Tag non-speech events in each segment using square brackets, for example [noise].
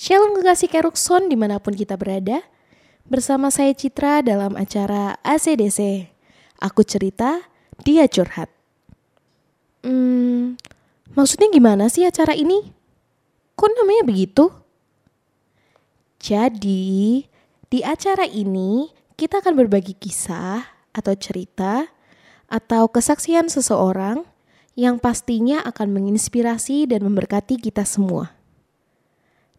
Shalom kekasih Kerukson di mana pun kita berada Bersama saya Citra dalam acara ACDC Aku cerita, dia curhat Hmm, maksudnya gimana sih acara ini? Kok namanya begitu? Jadi, di acara ini kita akan berbagi kisah atau cerita atau kesaksian seseorang yang pastinya akan menginspirasi dan memberkati kita semua.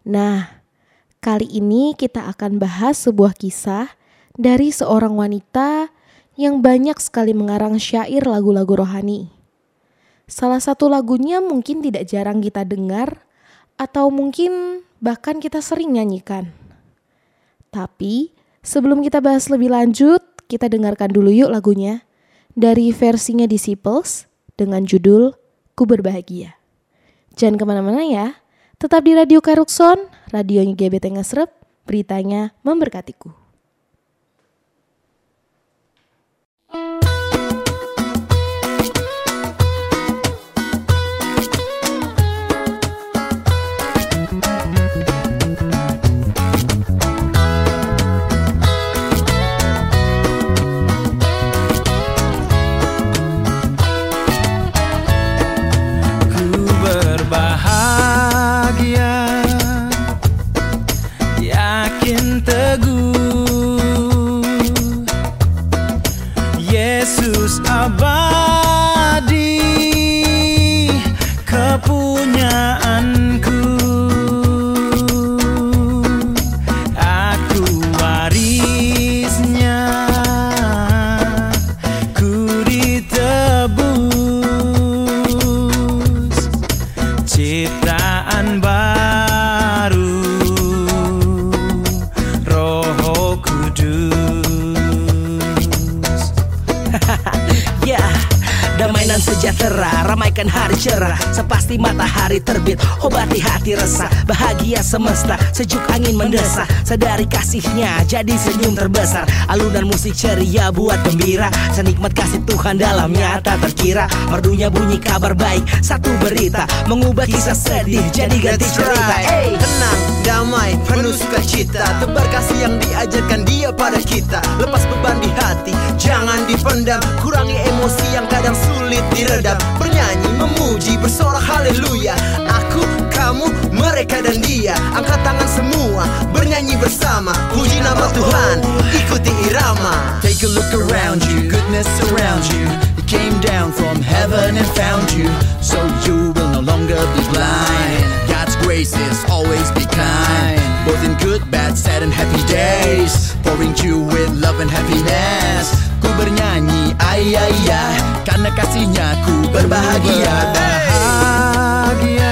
Nah, kali ini kita akan bahas sebuah kisah dari seorang wanita yang banyak sekali mengarang syair lagu-lagu rohani. Salah satu lagunya mungkin tidak jarang kita dengar, atau mungkin bahkan kita sering nyanyikan. Tapi sebelum kita bahas lebih lanjut, kita dengarkan dulu yuk lagunya dari versinya Disciples dengan judul Ku Berbahagia. Jangan ke mana-mana ya, tetap di Radio Karukson, radionya GBT Ngesrep, beritanya memberkatiku. Sepasti matahari terbit. Obati hati resah Bahagia semesta. Sejuk angin mendesah Sadari kasihnya Jadi senyum terbesar. Alunan musik ceria Buat gembira Senikmat kasih Tuhan dalamnya Tak terkira. Merdunya bunyi kabar baik Satu berita Mengubah kisah sedih Jadi ganti cerita. hey. Tenang, damai, penuh sukacita. Tebar kasih yang diajarkan dia pada kita. Lepas beban di hati, dipendam Kurangi emosi yang kadang sulit diredam Bernyanyi, memuji, bersorak haleluya Aku, kamu, mereka dan dia Angkat tangan semua, bernyanyi bersama Puji nama Tuhan, ikuti irama Take a look around you, goodness surrounds you. He came down from heaven and found you, so you will no longer be blind. God's grace is always be kind, both in good, bad, sad, and happy days. Pouring you with love and happiness. Ku bernyanyi, ay ay ay, karena kasihnya ku berbahagia. Bahagia,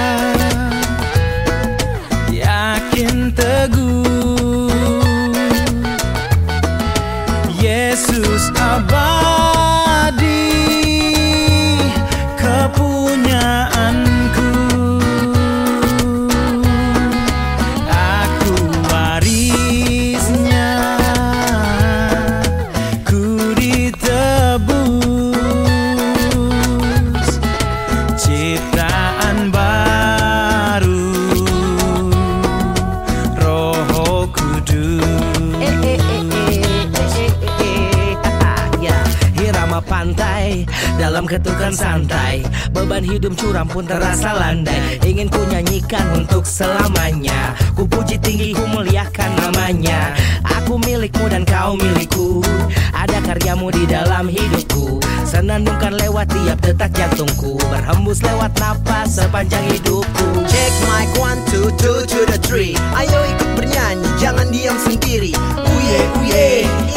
Berhembus lewat napas sepanjang hidupku. Check mic one two two to the three. Ayo ikut bernyanyi jangan diam sendiri. Uye uye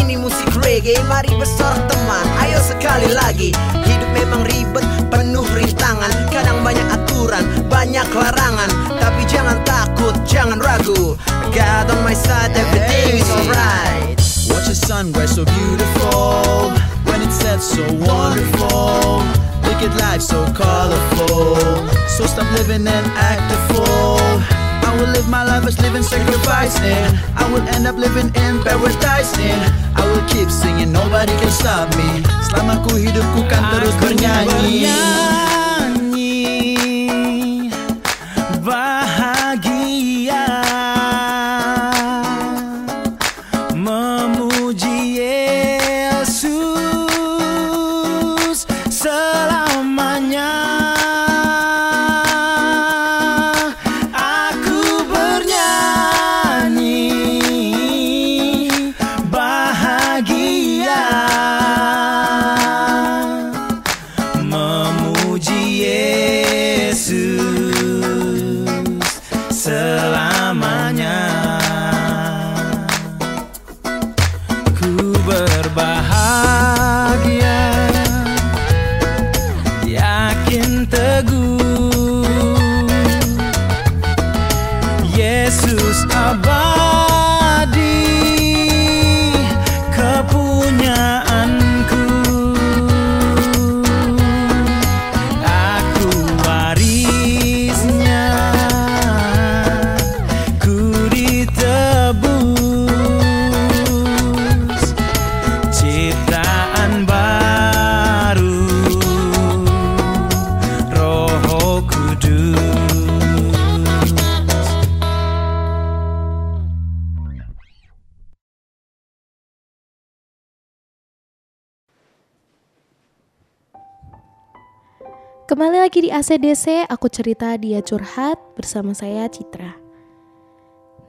ini musik reggae Mari bersorak teman. Ayo sekali lagi Hidup memang ribet penuh rintangan. Kadang banyak aturan banyak larangan. Tapi jangan takut jangan ragu. God on my side everything is alright. Watch the sunrise so beautiful. When it sets so wonderful Life so colorful. So stop living and act a fool. I will live my life as living sacrificing. I will end up living in paradising. I will keep singing nobody can stop me. Selama ku hidup ku kan terus bernyanyi Kembali lagi di ACDC, aku cerita dia curhat bersama saya Citra.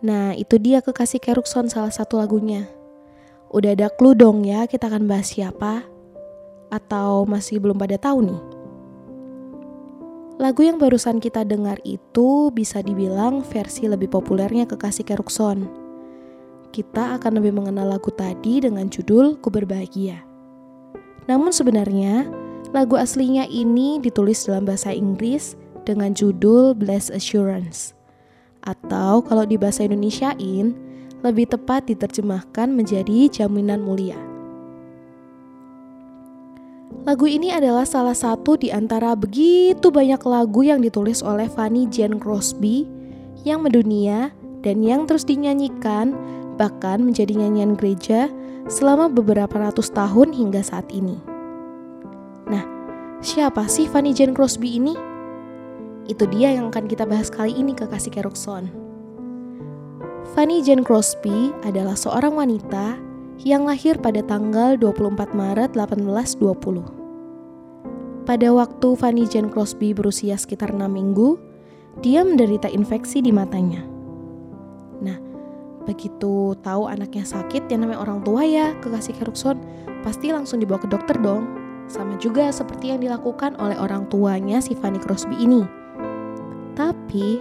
Nah, itu dia kekasih Kerukson salah satu lagunya. Udah ada clue dong ya kita akan bahas siapa? Atau masih belum pada tahu nih? Lagu yang barusan kita dengar itu bisa dibilang versi lebih populernya kekasih Kerukson. Kita akan lebih mengenal lagu tadi dengan judul Ku Berbahagia. Namun sebenarnya, lagu aslinya ini ditulis dalam bahasa Inggris dengan judul Blessed Assurance. Atau kalau di bahasa Indonesiain, lebih tepat diterjemahkan menjadi jaminan mulia. Lagu ini adalah salah satu di antara begitu banyak lagu yang ditulis oleh Fanny Jane Crosby yang mendunia dan yang terus dinyanyikan bahkan menjadi nyanyian gereja selama beberapa ratus tahun hingga saat ini. Siapa sih Fanny Jane Crosby ini? Itu dia yang akan kita bahas kali ini ke Kasih Kerokson. Fanny Jane Crosby adalah seorang wanita yang lahir pada tanggal 24 Maret 1820. Pada waktu Fanny Jane Crosby berusia sekitar 6 minggu, dia menderita infeksi di matanya. Nah, begitu tahu anaknya sakit yang namanya orang tua ya, kekasih Kerukson, pasti langsung dibawa ke dokter dong. Sama juga seperti yang dilakukan oleh orang tuanya si Fanny Crosby ini. Tapi,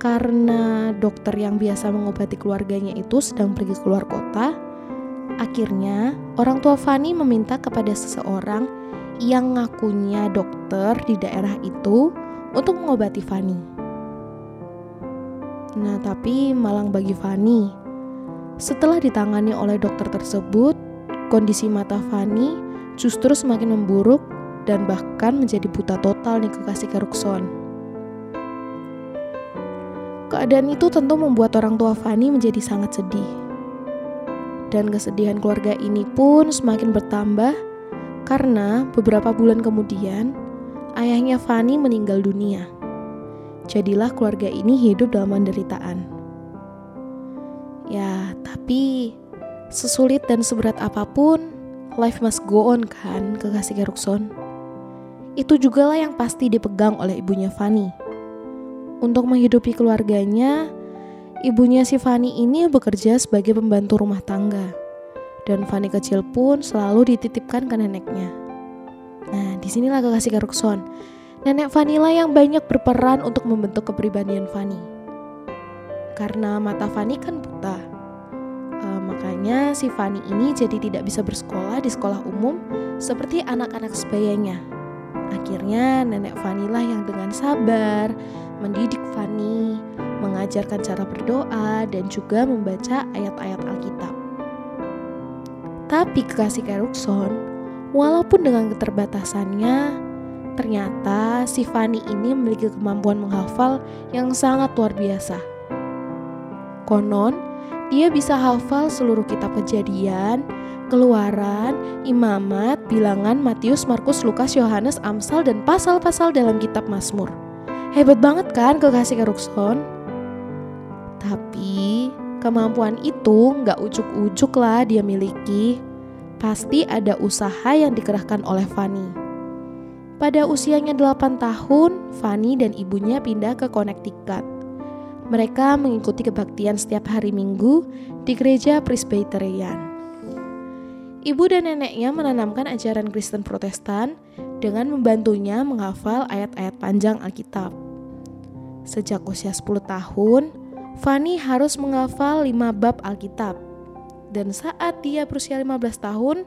karena dokter yang biasa mengobati keluarganya itu sedang pergi keluar kota, Akhirnya, orang tua Fanny meminta kepada seseorang yang ngakunya dokter di daerah itu untuk mengobati Fanny. Nah, tapi malang bagi Fanny. Setelah ditangani oleh dokter tersebut, kondisi mata Fanny justru semakin memburuk dan bahkan menjadi buta total nih kekasih Kerukson. Keadaan itu tentu membuat orang tua Fanny menjadi sangat sedih dan kesedihan keluarga ini pun semakin bertambah karena beberapa bulan kemudian ayahnya Fanny meninggal dunia. Jadilah keluarga ini hidup dalam penderitaan. Ya, tapi sesulit dan seberat apa pun, life must go on kan, kekasih Gerukson. Itu juga lah yang pasti dipegang oleh ibunya Fanny. Untuk menghidupi keluarganya, Ibunya si Fani ini bekerja sebagai pembantu rumah tangga. Dan Fani kecil pun selalu dititipkan ke neneknya. Nah, di sinilah kekasih Karukson. Nenek Vanilla yang banyak berperan untuk membentuk kepribadian Fani. Karena mata Fani kan buta. Makanya si Fani ini jadi tidak bisa bersekolah di sekolah umum seperti anak-anak sebayanya. Akhirnya nenek Vanilla yang dengan sabar mendidik Fani, mengajarkan cara berdoa, dan juga membaca ayat-ayat Alkitab. Tapi kekasih Kerukson, walaupun dengan keterbatasannya, ternyata si Fanny ini memiliki kemampuan menghafal yang sangat luar biasa. Konon, dia bisa hafal seluruh kitab kejadian, keluaran, imamat, bilangan, Matius, Markus, Lukas, Yohanes, Amsal, dan pasal-pasal dalam kitab Mazmur. Hebat banget kan kekasih Kerukson? Tapi kemampuan itu nggak ujuk-ujuk lah dia miliki. Pasti ada usaha yang dikerahkan oleh Fanny. Pada usianya 8 tahun, Fanny dan ibunya pindah ke Connecticut. Mereka mengikuti kebaktian setiap hari Minggu di gereja Presbyterian. Ibu dan neneknya menanamkan ajaran Kristen Protestan dengan membantunya menghafal ayat-ayat panjang Alkitab. Sejak usia 10 tahun, Fanny harus menghafal lima bab Alkitab. Dan saat dia berusia 15 tahun,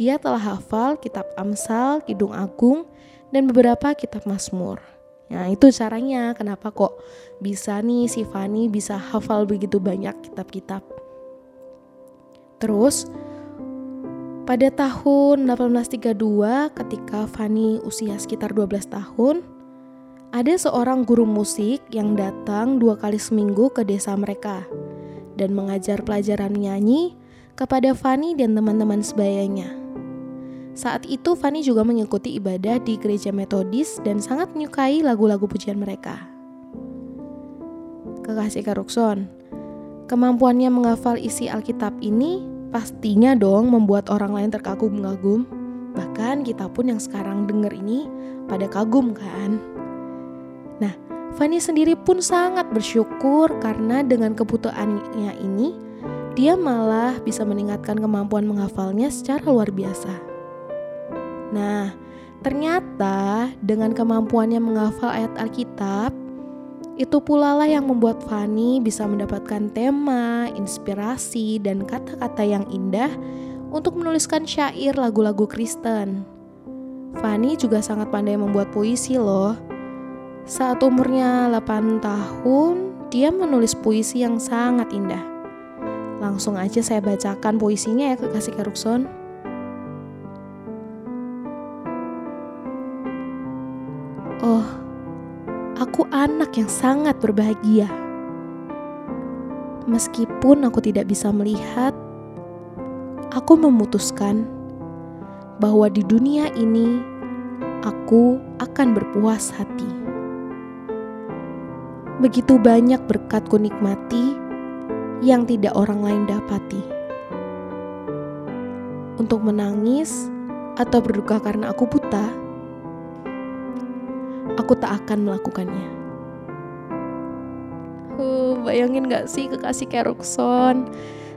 dia telah hafal kitab Amsal, Kidung Agung, dan beberapa kitab Mazmur. Nah itu caranya kenapa kok bisa nih si Fanny bisa hafal begitu banyak kitab-kitab. Terus pada tahun 1832 ketika Fanny usia sekitar 12 tahun, ada seorang guru musik yang datang dua kali seminggu ke desa mereka dan mengajar pelajaran nyanyi kepada Fanny dan teman-teman sebayanya. Saat itu Fanny juga mengikuti ibadah di gereja metodis dan sangat menyukai lagu-lagu pujian mereka. Kekasih Karukson, kemampuannya menghafal isi Alkitab ini pastinya dong membuat orang lain terkagum-kagum. Bahkan kita pun yang sekarang dengar ini pada kagum kan? Nah, Fanny sendiri pun sangat bersyukur karena dengan kebutuhannya ini, dia malah bisa meningkatkan kemampuan menghafalnya secara luar biasa. Nah, ternyata dengan kemampuannya menghafal ayat Alkitab, itu pula lah yang membuat Fanny bisa mendapatkan tema, inspirasi, dan kata-kata yang indah untuk menuliskan syair lagu-lagu Kristen. Fanny juga sangat pandai membuat puisi loh. Saat umurnya 8 tahun, dia menulis puisi yang sangat indah. Langsung aja saya bacakan puisinya ya ke Kasih Kerukson. Anak yang sangat berbahagia. Meskipun aku tidak bisa melihat, aku memutuskan bahwa di dunia ini aku akan berpuas hati. Begitu banyak berkat ku nikmati yang tidak orang lain dapati. Untuk menangis atau berduka karena aku buta, aku tak akan melakukannya. Uh, bayangin gak sih kekasih Kerukson?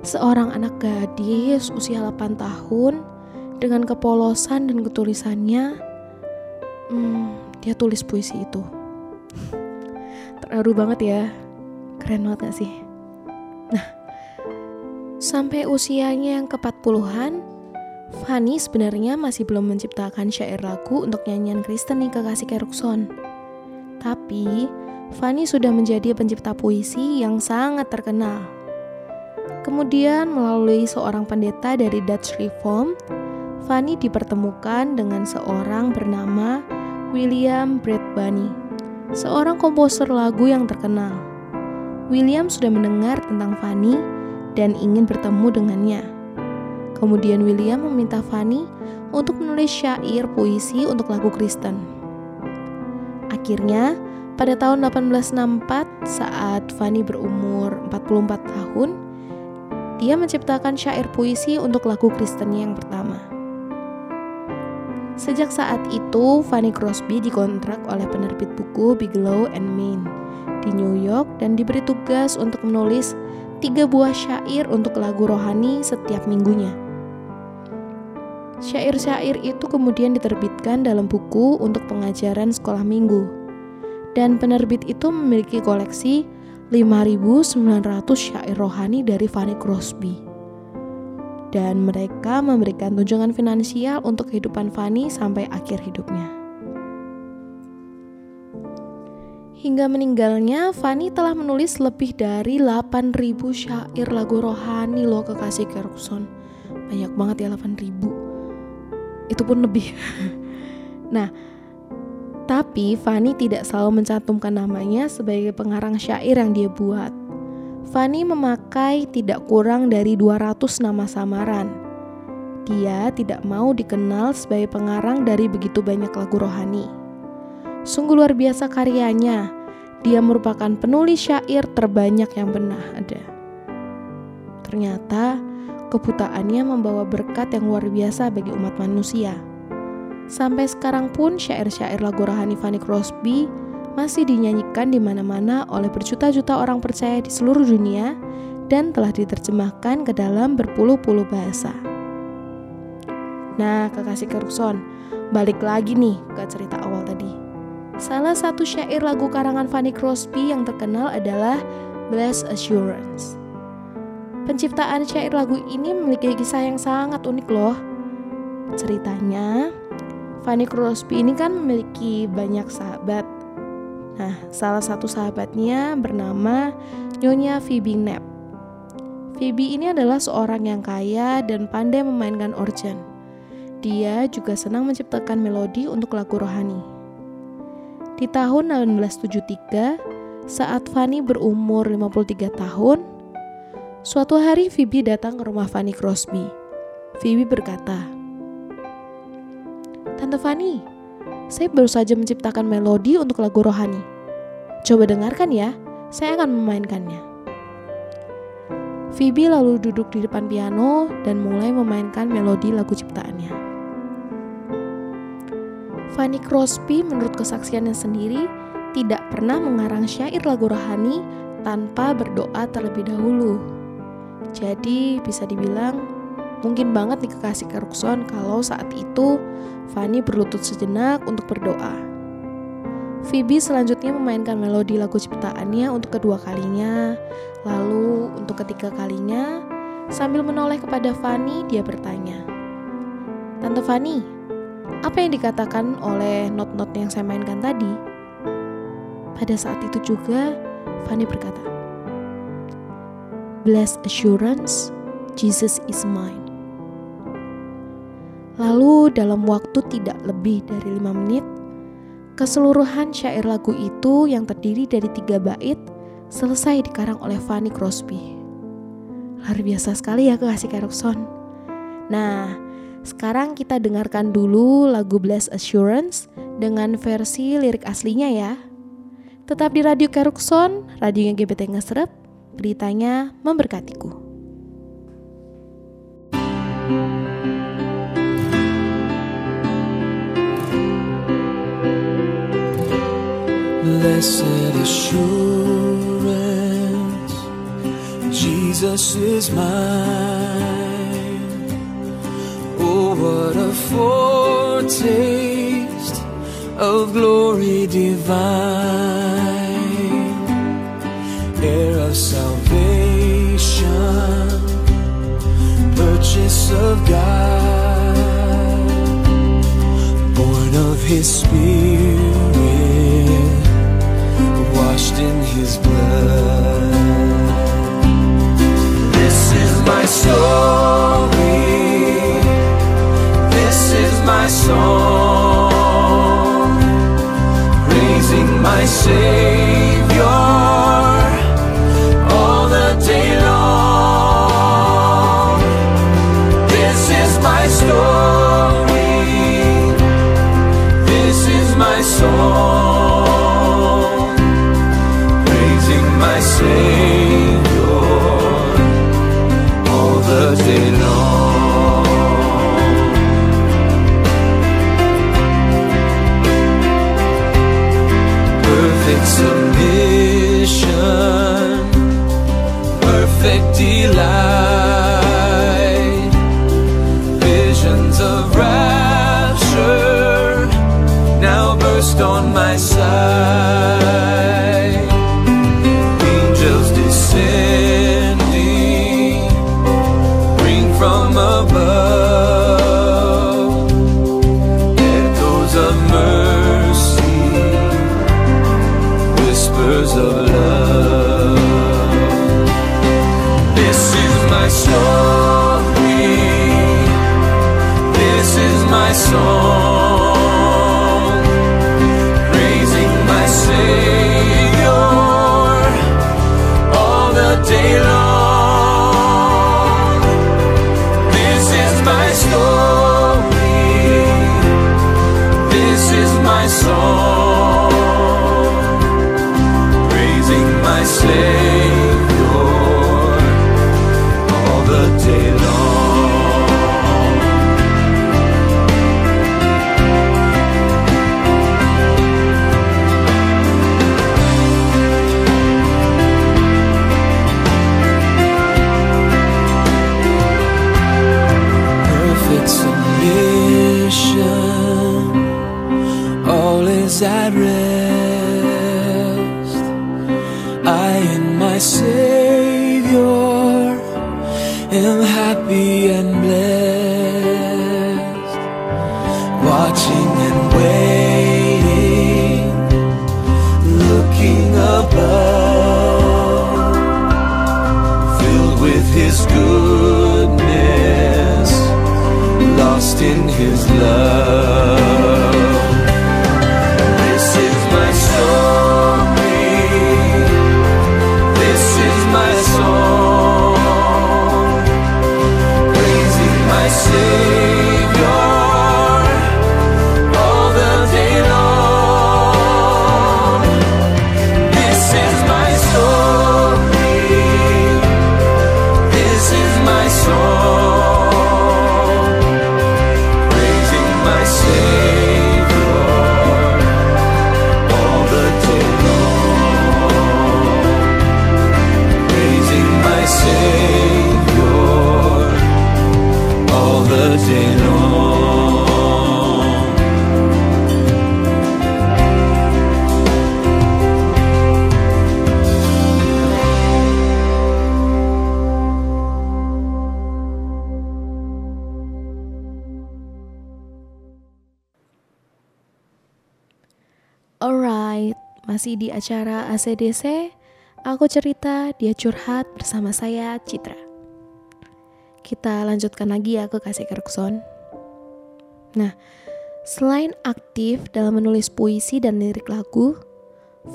Seorang anak gadis usia 8 tahun dengan kepolosan dan ketulisannya, hmm, dia tulis puisi itu. Terharu banget ya, keren banget gak sih? Nah, sampai usianya yang ke-40-an, Fanny sebenarnya masih belum menciptakan syair lagu untuk nyanyian Kristen nih kekasih Kerukson. Tapi, Fanny sudah menjadi pencipta puisi yang sangat terkenal. Kemudian melalui seorang pendeta dari Dutch Reform, Fanny dipertemukan dengan seorang bernama William Bradbury, seorang komposer lagu yang terkenal. William sudah mendengar tentang Fanny dan ingin bertemu dengannya. Kemudian William meminta Fanny untuk menulis syair puisi untuk lagu Kristen. Akhirnya, pada tahun 1864 saat Fanny berumur 44 tahun, dia menciptakan syair puisi untuk lagu Kristennya yang pertama. Sejak saat itu, Fanny Crosby dikontrak oleh penerbit buku Bigelow and Main di New York dan diberi tugas untuk menulis tiga buah syair untuk lagu rohani setiap minggunya. Syair-syair itu kemudian diterbitkan dalam buku untuk pengajaran sekolah minggu. Dan penerbit itu memiliki koleksi 5.900 syair rohani dari Fanny Crosby. Dan mereka memberikan tunjangan finansial untuk kehidupan Fanny sampai akhir hidupnya. Hingga meninggalnya, Fanny telah menulis lebih dari 8.000 syair lagu rohani loh kekasih Kerkson. Banyak banget ya 8.000. Itu pun lebih. [laughs] nah, tapi Fanny tidak selalu mencantumkan namanya sebagai pengarang syair yang dia buat. Fanny memakai tidak kurang dari 200 nama samaran. Dia tidak mau dikenal sebagai pengarang dari begitu banyak lagu rohani. Sungguh luar biasa karyanya. Dia merupakan penulis syair terbanyak yang pernah ada. Ternyata, kebutaannya membawa berkat yang luar biasa bagi umat manusia. Sampai sekarang pun syair-syair lagu rohani Fanny Crosby masih dinyanyikan di mana-mana oleh berjuta-juta orang percaya di seluruh dunia dan telah diterjemahkan ke dalam berpuluh-puluh bahasa. Nah, kekasih Kerukson, balik lagi nih ke cerita awal tadi. Salah satu syair lagu karangan Fanny Crosby yang terkenal adalah Blessed Assurance. Penciptaan syair lagu ini memiliki kisah yang sangat unik loh. Ceritanya, Fanny Crosby ini kan memiliki banyak sahabat. Nah, salah satu sahabatnya bernama Nyonya Phoebe Knapp. Phoebe ini adalah seorang yang kaya dan pandai memainkan organ. Dia juga senang menciptakan melodi untuk lagu rohani. Di tahun 1873, saat Fanny berumur 53 tahun, suatu hari Phoebe datang ke rumah Fanny Crosby. Phoebe berkata, Tante Fanny, saya baru saja menciptakan melodi untuk lagu rohani. Coba dengarkan ya, saya akan memainkannya. Phoebe lalu duduk di depan piano dan mulai memainkan melodi lagu ciptaannya. Fanny Crosby menurut kesaksiannya sendiri tidak pernah mengarang syair lagu rohani tanpa berdoa terlebih dahulu. Jadi bisa dibilang mungkin banget nih kekasih kalau saat itu Fanny berlutut sejenak untuk berdoa. Phoebe selanjutnya memainkan melodi lagu ciptaannya untuk kedua kalinya, lalu untuk ketiga kalinya, sambil menoleh kepada Fanny, dia bertanya, Tante Fanny, apa yang dikatakan oleh not-not yang saya mainkan tadi? Pada saat itu juga, Fanny berkata, Blessed assurance, Jesus is mine. Lalu dalam waktu tidak lebih dari lima menit, keseluruhan syair lagu itu yang terdiri dari tiga bait selesai dikarang oleh Fanny Crosby. Luar biasa sekali ya kekasih Carlson. Nah, sekarang kita dengarkan dulu lagu Bless Assurance dengan versi lirik aslinya ya. Tetap di Radio Kerukson, radionya GBT Ngesrep, beritanya memberkatiku. Blessed assurance, Jesus is mine. Oh, what a foretaste of glory divine, heir of salvation, purchase of God, born of His Spirit, washed in His blood. This is my story This is my song, praising my Savior all the day long. This is my story, this is my song, say sad I read. Acara ACDC, aku cerita, dia curhat bersama saya, Citra. Kita lanjutkan lagi ya ke Kasih Kerkson. Nah, selain aktif dalam menulis puisi dan lirik lagu,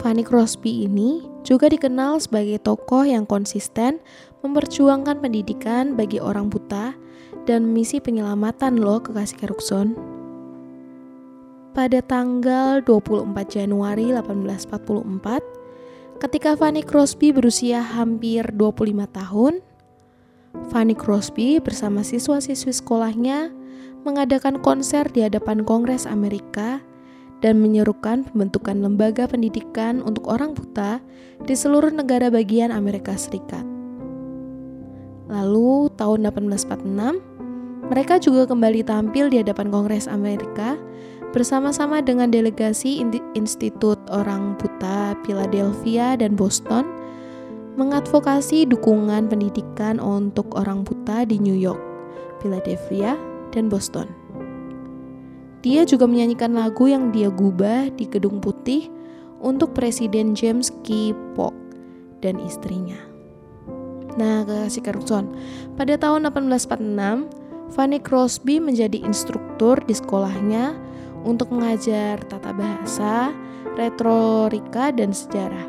Fanny Crosby ini juga dikenal sebagai tokoh yang konsisten memperjuangkan pendidikan bagi orang buta dan misi penyelamatan loh kekasih Kerukson. Pada tanggal 24 Januari 1844, ketika Fanny Crosby berusia hampir 25 tahun, Fanny Crosby bersama siswa-siswi sekolahnya mengadakan konser di hadapan Kongres Amerika dan menyerukan pembentukan lembaga pendidikan untuk orang buta di seluruh negara bagian Amerika Serikat. Lalu tahun 1846, mereka juga kembali tampil di hadapan Kongres Amerika bersama-sama dengan delegasi Institut Orang Buta Philadelphia dan Boston mengadvokasi dukungan pendidikan untuk orang buta di New York, Philadelphia, dan Boston. Dia juga menyanyikan lagu yang dia gubah di Gedung Putih untuk Presiden James K. Polk dan istrinya. Nah, kasih Carlson, pada tahun 1846, Fanny Crosby menjadi instruktur di sekolahnya untuk mengajar tata bahasa, retorika, dan sejarah.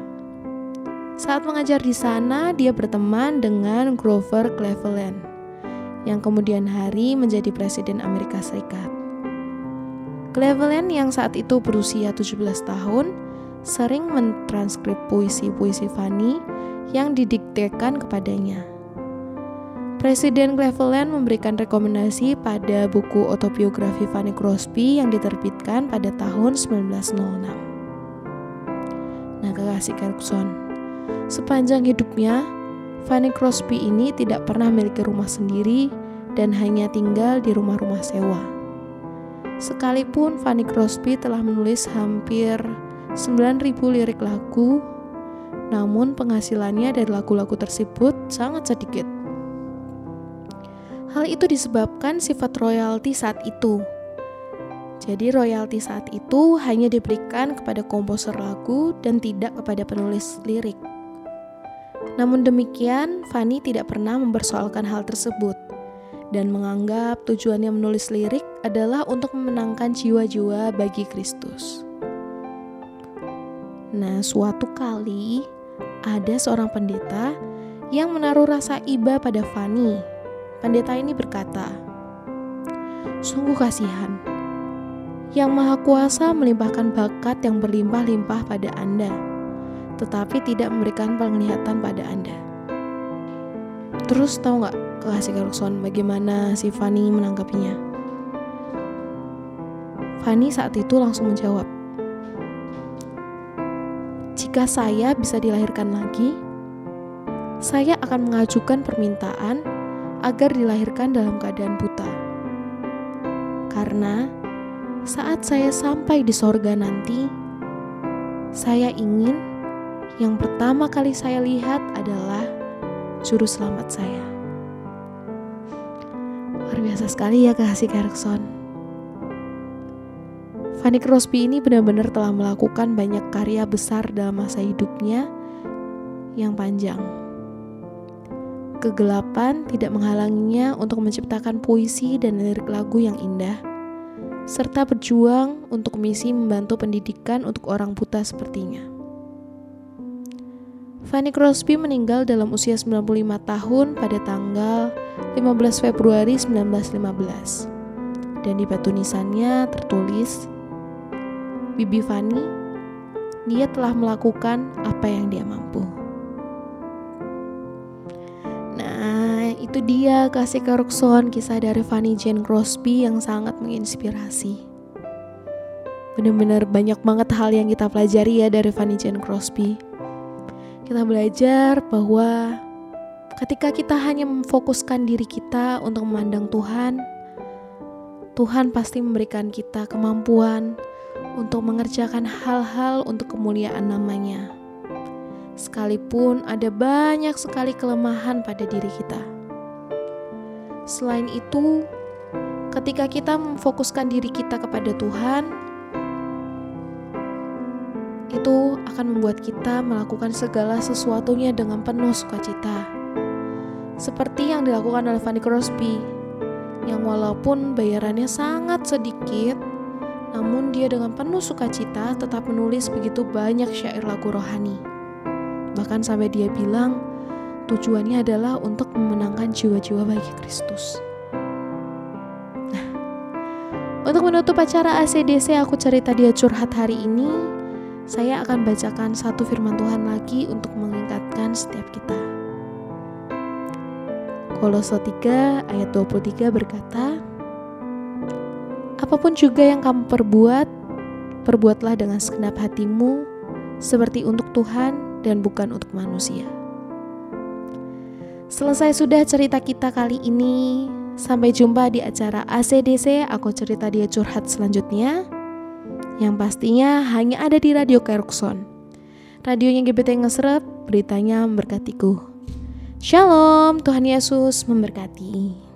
Saat mengajar di sana, dia berteman dengan Grover Cleveland, yang kemudian hari menjadi Presiden Amerika Serikat. Cleveland yang saat itu berusia 17 tahun, sering mentranskrip puisi-puisi Fanny yang didiktekan kepadanya. Presiden Cleveland memberikan rekomendasi pada buku autobiografi Fanny Crosby yang diterbitkan pada tahun 1906. Nah, kekasih Carlson, sepanjang hidupnya, Fanny Crosby ini tidak pernah memiliki rumah sendiri dan hanya tinggal di rumah-rumah sewa. Sekalipun Fanny Crosby telah menulis hampir 9.000 lirik lagu, namun penghasilannya dari lagu-lagu tersebut sangat sedikit Hal itu disebabkan sifat royalti saat itu. Jadi royalti saat itu hanya diberikan kepada komposer lagu dan tidak kepada penulis lirik. Namun demikian, Fanny tidak pernah mempersoalkan hal tersebut dan menganggap tujuannya menulis lirik adalah untuk memenangkan jiwa-jiwa bagi Kristus. Nah, suatu kali ada seorang pendeta yang menaruh rasa iba pada Fanny Pendeta ini berkata, "Sungguh kasihan. Yang Maha Kuasa melimpahkan bakat yang berlimpah-limpah pada Anda, tetapi tidak memberikan penglihatan pada Anda." Terus tahu nggak kekasih Carlson bagaimana si Fanny menanggapinya? Fanny saat itu langsung menjawab, "Jika saya bisa dilahirkan lagi, saya akan mengajukan permintaan agar dilahirkan dalam keadaan buta. Karena saat saya sampai di sorga nanti, saya ingin yang pertama kali saya lihat adalah juru selamat saya. Luar biasa sekali ya kasih Carlson. Fanny Crosby ini benar-benar telah melakukan banyak karya besar dalam masa hidupnya yang panjang. Kegelapan tidak menghalanginya untuk menciptakan puisi dan lirik lagu yang indah, serta berjuang untuk misi membantu pendidikan untuk orang buta sepertinya. Fanny Crosby meninggal dalam usia 95 tahun pada tanggal 15 Februari 1915. Dan di batu nisannya tertulis, Bibi Fanny, dia telah melakukan apa yang dia mampu. Itu dia kasih Karukson kisah dari Fanny Jane Crosby yang sangat menginspirasi. Benar-benar banyak banget hal yang kita pelajari ya dari Fanny Jane Crosby. Kita belajar bahwa ketika kita hanya memfokuskan diri kita untuk memandang Tuhan, Tuhan pasti memberikan kita kemampuan untuk mengerjakan hal-hal untuk kemuliaan namanya. Sekalipun ada banyak sekali kelemahan pada diri kita. Selain itu, ketika kita memfokuskan diri kita kepada Tuhan, itu akan membuat kita melakukan segala sesuatunya dengan penuh sukacita. Seperti yang dilakukan oleh Fanny Crosby, yang walaupun bayarannya sangat sedikit, namun dia dengan penuh sukacita tetap menulis begitu banyak syair lagu rohani. Bahkan sampai dia bilang, tujuannya adalah untuk memenangkan jiwa-jiwa bagi Kristus. Nah, untuk menutup acara ACDC Aku Cerita Dia Curhat hari ini, saya akan bacakan satu firman Tuhan lagi untuk mengingatkan setiap kita. Kolose 3 ayat 23 berkata, Apa pun juga yang kamu perbuat, perbuatlah dengan segenap hatimu, seperti untuk Tuhan dan bukan untuk manusia. Selesai sudah cerita kita kali ini. Sampai jumpa di acara ACDC Aku Cerita Dia Curhat selanjutnya. Yang pastinya hanya ada di Radio Kerukson. Radionya GBT Ngesrep, beritanya memberkatiku. Shalom, Tuhan Yesus memberkati.